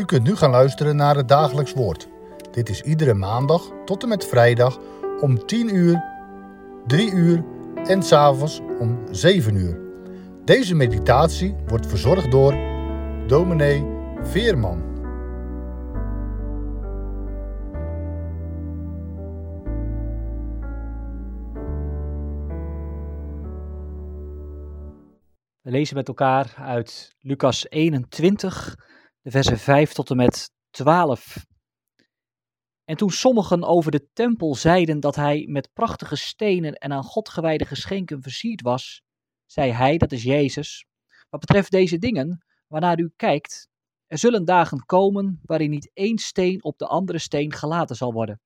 U kunt nu gaan luisteren naar het dagelijks woord. Dit is iedere maandag tot en met vrijdag om 10 uur, 3 uur en s'avonds om 7 uur. Deze meditatie wordt verzorgd door dominee Veerman. We lezen met elkaar uit Lucas 21, de versen 5 tot en met 12. En toen sommigen over de tempel zeiden dat hij met prachtige stenen en aan God gewijde geschenken versierd was, zei hij, dat is Jezus, wat betreft deze dingen, waarnaar u kijkt, er zullen dagen komen waarin niet één steen op de andere steen gelaten zal worden,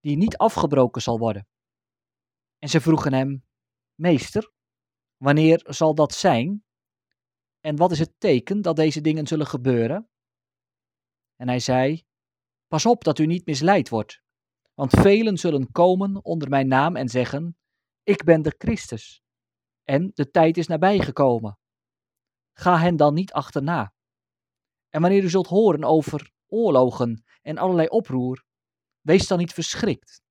die niet afgebroken zal worden. En ze vroegen hem, Meester, Wanneer zal dat zijn? En wat is het teken dat deze dingen zullen gebeuren? En hij zei: Pas op dat u niet misleid wordt, want velen zullen komen onder mijn naam en zeggen: Ik ben de Christus. En de tijd is nabijgekomen. Ga hen dan niet achterna. En wanneer u zult horen over oorlogen en allerlei oproer, wees dan niet verschrikt,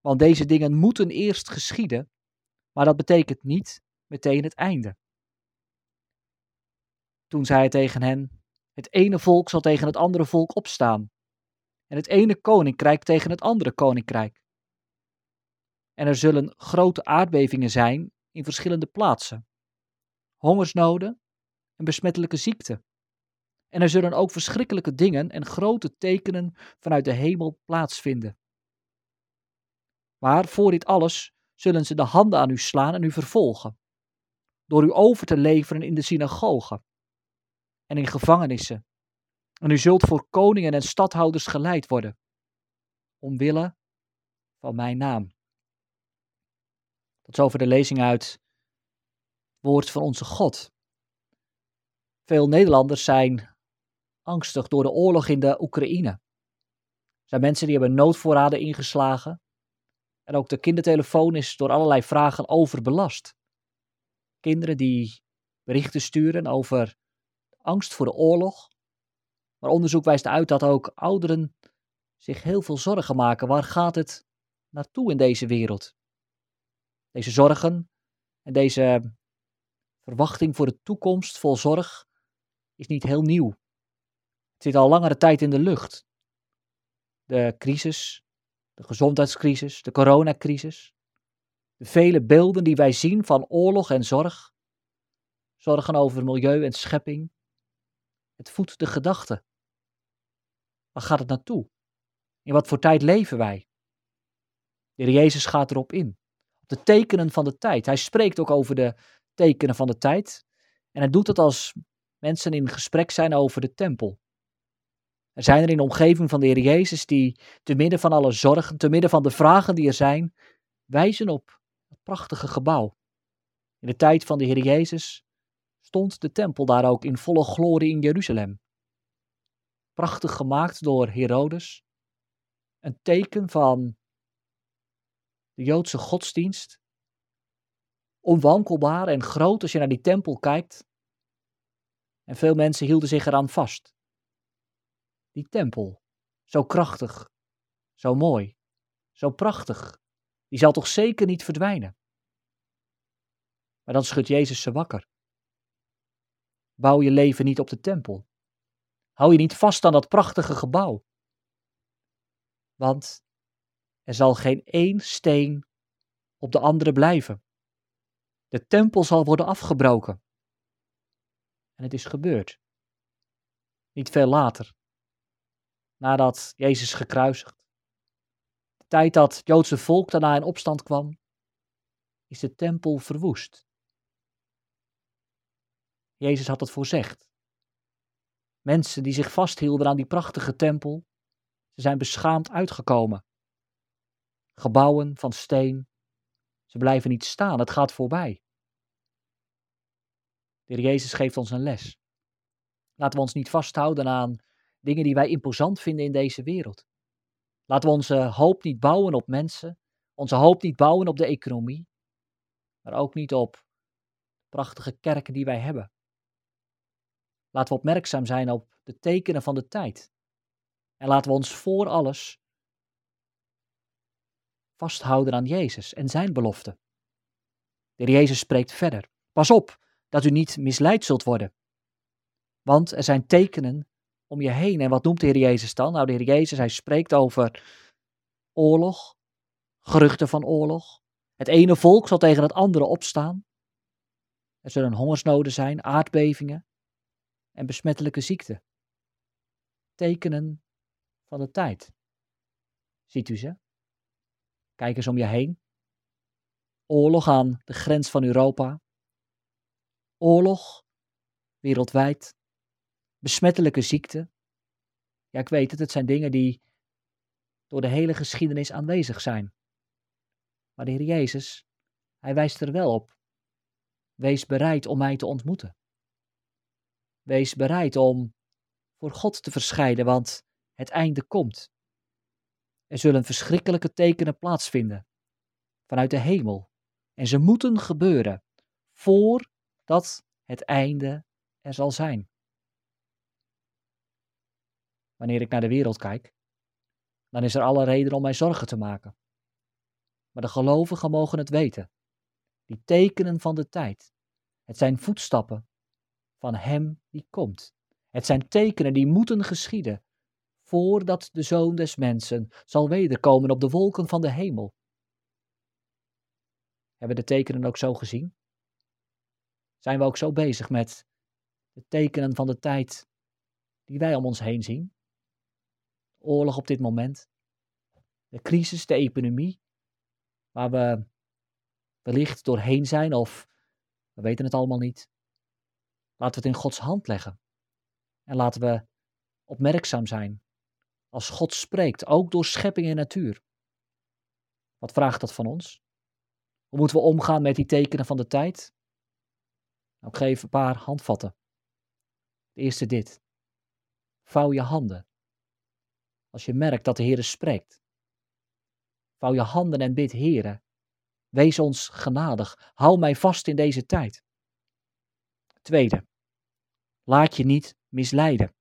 want deze dingen moeten eerst geschieden, maar dat betekent niet meteen het einde. Toen zei hij tegen hen: Het ene volk zal tegen het andere volk opstaan, en het ene koninkrijk tegen het andere koninkrijk. En er zullen grote aardbevingen zijn in verschillende plaatsen, hongersnoden en besmettelijke ziekten. En er zullen ook verschrikkelijke dingen en grote tekenen vanuit de hemel plaatsvinden. Maar voor dit alles zullen ze de handen aan u slaan en u vervolgen door u over te leveren in de synagogen en in gevangenissen. En u zult voor koningen en stadhouders geleid worden, omwille van mijn naam. Tot zover de lezing uit Woord van onze God. Veel Nederlanders zijn angstig door de oorlog in de Oekraïne. Er zijn mensen die hebben noodvoorraden ingeslagen. En ook de kindertelefoon is door allerlei vragen overbelast kinderen die berichten sturen over angst voor de oorlog. Maar onderzoek wijst uit dat ook ouderen zich heel veel zorgen maken. Waar gaat het naartoe in deze wereld? Deze zorgen en deze verwachting voor de toekomst vol zorg is niet heel nieuw. Het zit al langere tijd in de lucht. De crisis, de gezondheidscrisis, de coronacrisis, de vele beelden die wij zien van oorlog en zorg, zorgen over milieu en schepping, het voedt de gedachte. Waar gaat het naartoe? In wat voor tijd leven wij? De Heer Jezus gaat erop in. Op de tekenen van de tijd. Hij spreekt ook over de tekenen van de tijd. En hij doet het als mensen in gesprek zijn over de tempel. Er zijn er in de omgeving van de Heer Jezus die te midden van alle zorgen, te midden van de vragen die er zijn, wijzen op prachtige gebouw. In de tijd van de Heer Jezus stond de tempel daar ook in volle glorie in Jeruzalem. Prachtig gemaakt door Herodes. Een teken van de Joodse godsdienst. Onwankelbaar en groot als je naar die tempel kijkt. En veel mensen hielden zich eraan vast. Die tempel, zo krachtig, zo mooi, zo prachtig, die zal toch zeker niet verdwijnen. Maar dan schudt Jezus ze wakker. Bouw je leven niet op de tempel. Hou je niet vast aan dat prachtige gebouw. Want er zal geen één steen op de andere blijven. De tempel zal worden afgebroken. En het is gebeurd. Niet veel later, nadat Jezus gekruisigd. De tijd dat het Joodse volk daarna in opstand kwam, is de tempel verwoest. Jezus had het voorzegd. Mensen die zich vasthielden aan die prachtige tempel, ze zijn beschaamd uitgekomen. Gebouwen van steen, ze blijven niet staan, het gaat voorbij. De Heer Jezus geeft ons een les. Laten we ons niet vasthouden aan dingen die wij imposant vinden in deze wereld. Laten we onze hoop niet bouwen op mensen, onze hoop niet bouwen op de economie, maar ook niet op prachtige kerken die wij hebben. Laten we opmerkzaam zijn op de tekenen van de tijd. En laten we ons voor alles vasthouden aan Jezus en zijn belofte. De heer Jezus spreekt verder. Pas op dat u niet misleid zult worden. Want er zijn tekenen om je heen. En wat noemt de Heer Jezus dan? Nou, de Heer Jezus, hij spreekt over oorlog, geruchten van oorlog. Het ene volk zal tegen het andere opstaan. Er zullen hongersnoden zijn, aardbevingen en besmettelijke ziekten. Tekenen van de tijd. Ziet u ze? Kijk eens om je heen. Oorlog aan de grens van Europa. Oorlog wereldwijd. Besmettelijke ziekte. Ja, ik weet het, het zijn dingen die door de hele geschiedenis aanwezig zijn. Maar de Heer Jezus, Hij wijst er wel op. Wees bereid om mij te ontmoeten. Wees bereid om voor God te verschijnen, want het einde komt. Er zullen verschrikkelijke tekenen plaatsvinden vanuit de hemel. En ze moeten gebeuren voordat het einde er zal zijn. Wanneer ik naar de wereld kijk, dan is er alle reden om mij zorgen te maken. Maar de gelovigen mogen het weten. Die tekenen van de tijd. Het zijn voetstappen van Hem die komt. Het zijn tekenen die moeten geschieden voordat de Zoon des Mensen zal wederkomen op de wolken van de hemel. Hebben de tekenen ook zo gezien? Zijn we ook zo bezig met de tekenen van de tijd die wij om ons heen zien? Oorlog op dit moment, de crisis, de epidemie, waar we wellicht doorheen zijn of we weten het allemaal niet. Laten we het in Gods hand leggen. En laten we opmerkzaam zijn als God spreekt, ook door schepping en natuur. Wat vraagt dat van ons? Hoe moeten we omgaan met die tekenen van de tijd? Nou, ik geef een paar handvatten. De eerste dit. Vouw je handen. Als je merkt dat de Heer spreekt. Vouw je handen en bid, Heere, wees ons genadig. Hou mij vast in deze tijd. Tweede, laat je niet misleiden.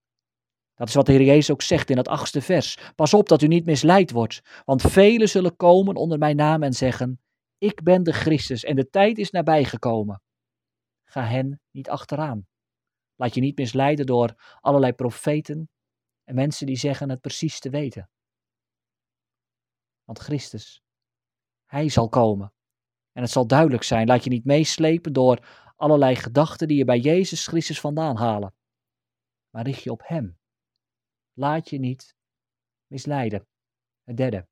Dat is wat de Heer Jezus ook zegt in dat achtste vers. Pas op dat u niet misleid wordt, want velen zullen komen onder mijn naam en zeggen, ik ben de Christus en de tijd is nabijgekomen. Ga hen niet achteraan. Laat je niet misleiden door allerlei profeten en mensen die zeggen het precies te weten. Want Christus, Hij zal komen. En het zal duidelijk zijn. Laat je niet meeslepen door allerlei gedachten die je bij Jezus Christus vandaan halen. Maar richt je op Hem. Laat je niet misleiden. Het derde.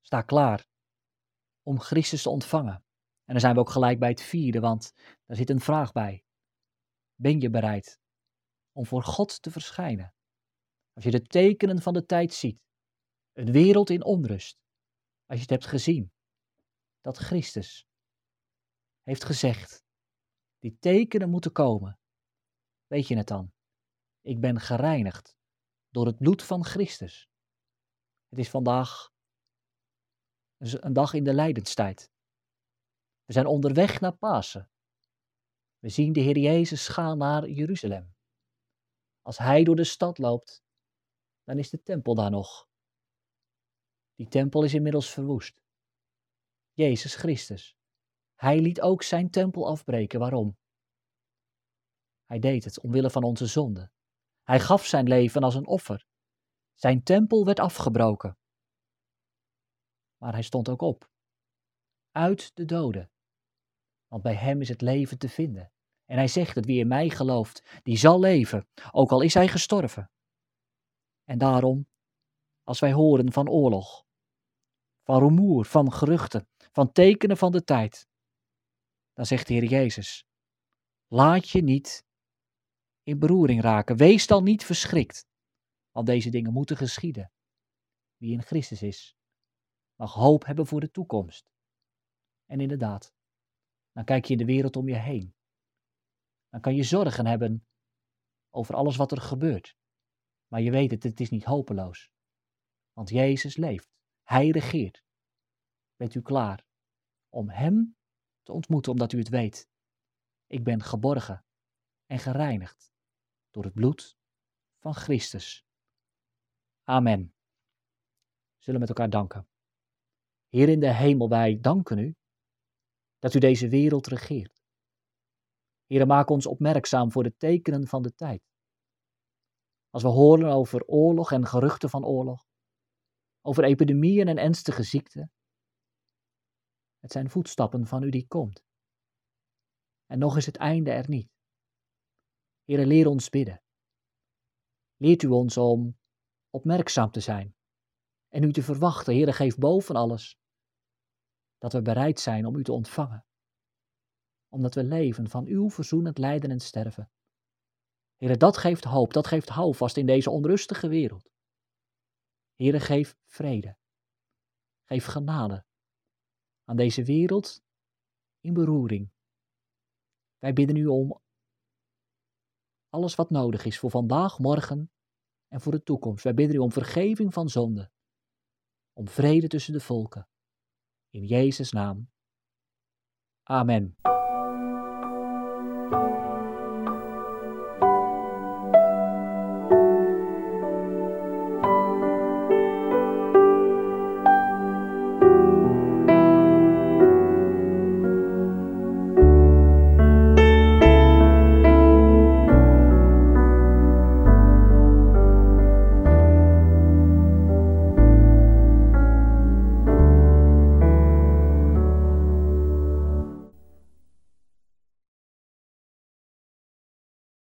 Sta klaar om Christus te ontvangen. En dan zijn we ook gelijk bij het vierde, want daar zit een vraag bij. Ben je bereid om voor God te verschijnen? Als je de tekenen van de tijd ziet, een wereld in onrust, als je het hebt gezien, dat Christus heeft gezegd, die tekenen moeten komen, weet je het dan? Ik ben gereinigd door het bloed van Christus. Het is vandaag een dag in de lijdenstijd. We zijn onderweg naar Pasen. We zien de Heer Jezus gaan naar Jeruzalem. Als Hij door de stad loopt, dan is de tempel daar nog. Die tempel is inmiddels verwoest. Jezus Christus. Hij liet ook zijn tempel afbreken. Waarom? Hij deed het omwille van onze zonde. Hij gaf zijn leven als een offer. Zijn tempel werd afgebroken. Maar hij stond ook op. Uit de doden. Want bij hem is het leven te vinden. En hij zegt dat wie in mij gelooft, die zal leven, ook al is hij gestorven. En daarom, als wij horen van oorlog, van rumoer, van geruchten, van tekenen van de tijd, dan zegt de Heer Jezus, laat je niet in beroering raken. Wees dan niet verschrikt, want deze dingen moeten geschieden. Wie in Christus is, mag hoop hebben voor de toekomst. En inderdaad, dan kijk je in de wereld om je heen. Dan kan je zorgen hebben over alles wat er gebeurt. Maar je weet het, het is niet hopeloos. Want Jezus leeft. Hij regeert. Bent u klaar om Hem te ontmoeten omdat u het weet? Ik ben geborgen en gereinigd door het bloed van Christus. Amen. Zullen met elkaar danken. Heer in de hemel, wij danken u dat u deze wereld regeert. Heer, maak ons opmerkzaam voor de tekenen van de tijd. Als we horen over oorlog en geruchten van oorlog, over epidemieën en ernstige ziekten, het zijn voetstappen van u die komt. En nog is het einde er niet. Heere, leer ons bidden. Leert u ons om opmerkzaam te zijn en u te verwachten. Heere, geef boven alles dat we bereid zijn om u te ontvangen. Omdat we leven van uw verzoenend lijden en sterven. Heere, dat geeft hoop, dat geeft houvast in deze onrustige wereld. Heere, geef vrede. Geef genade aan deze wereld in beroering. Wij bidden u om alles wat nodig is voor vandaag, morgen en voor de toekomst. Wij bidden u om vergeving van zonde, om vrede tussen de volken. In Jezus' naam. Amen.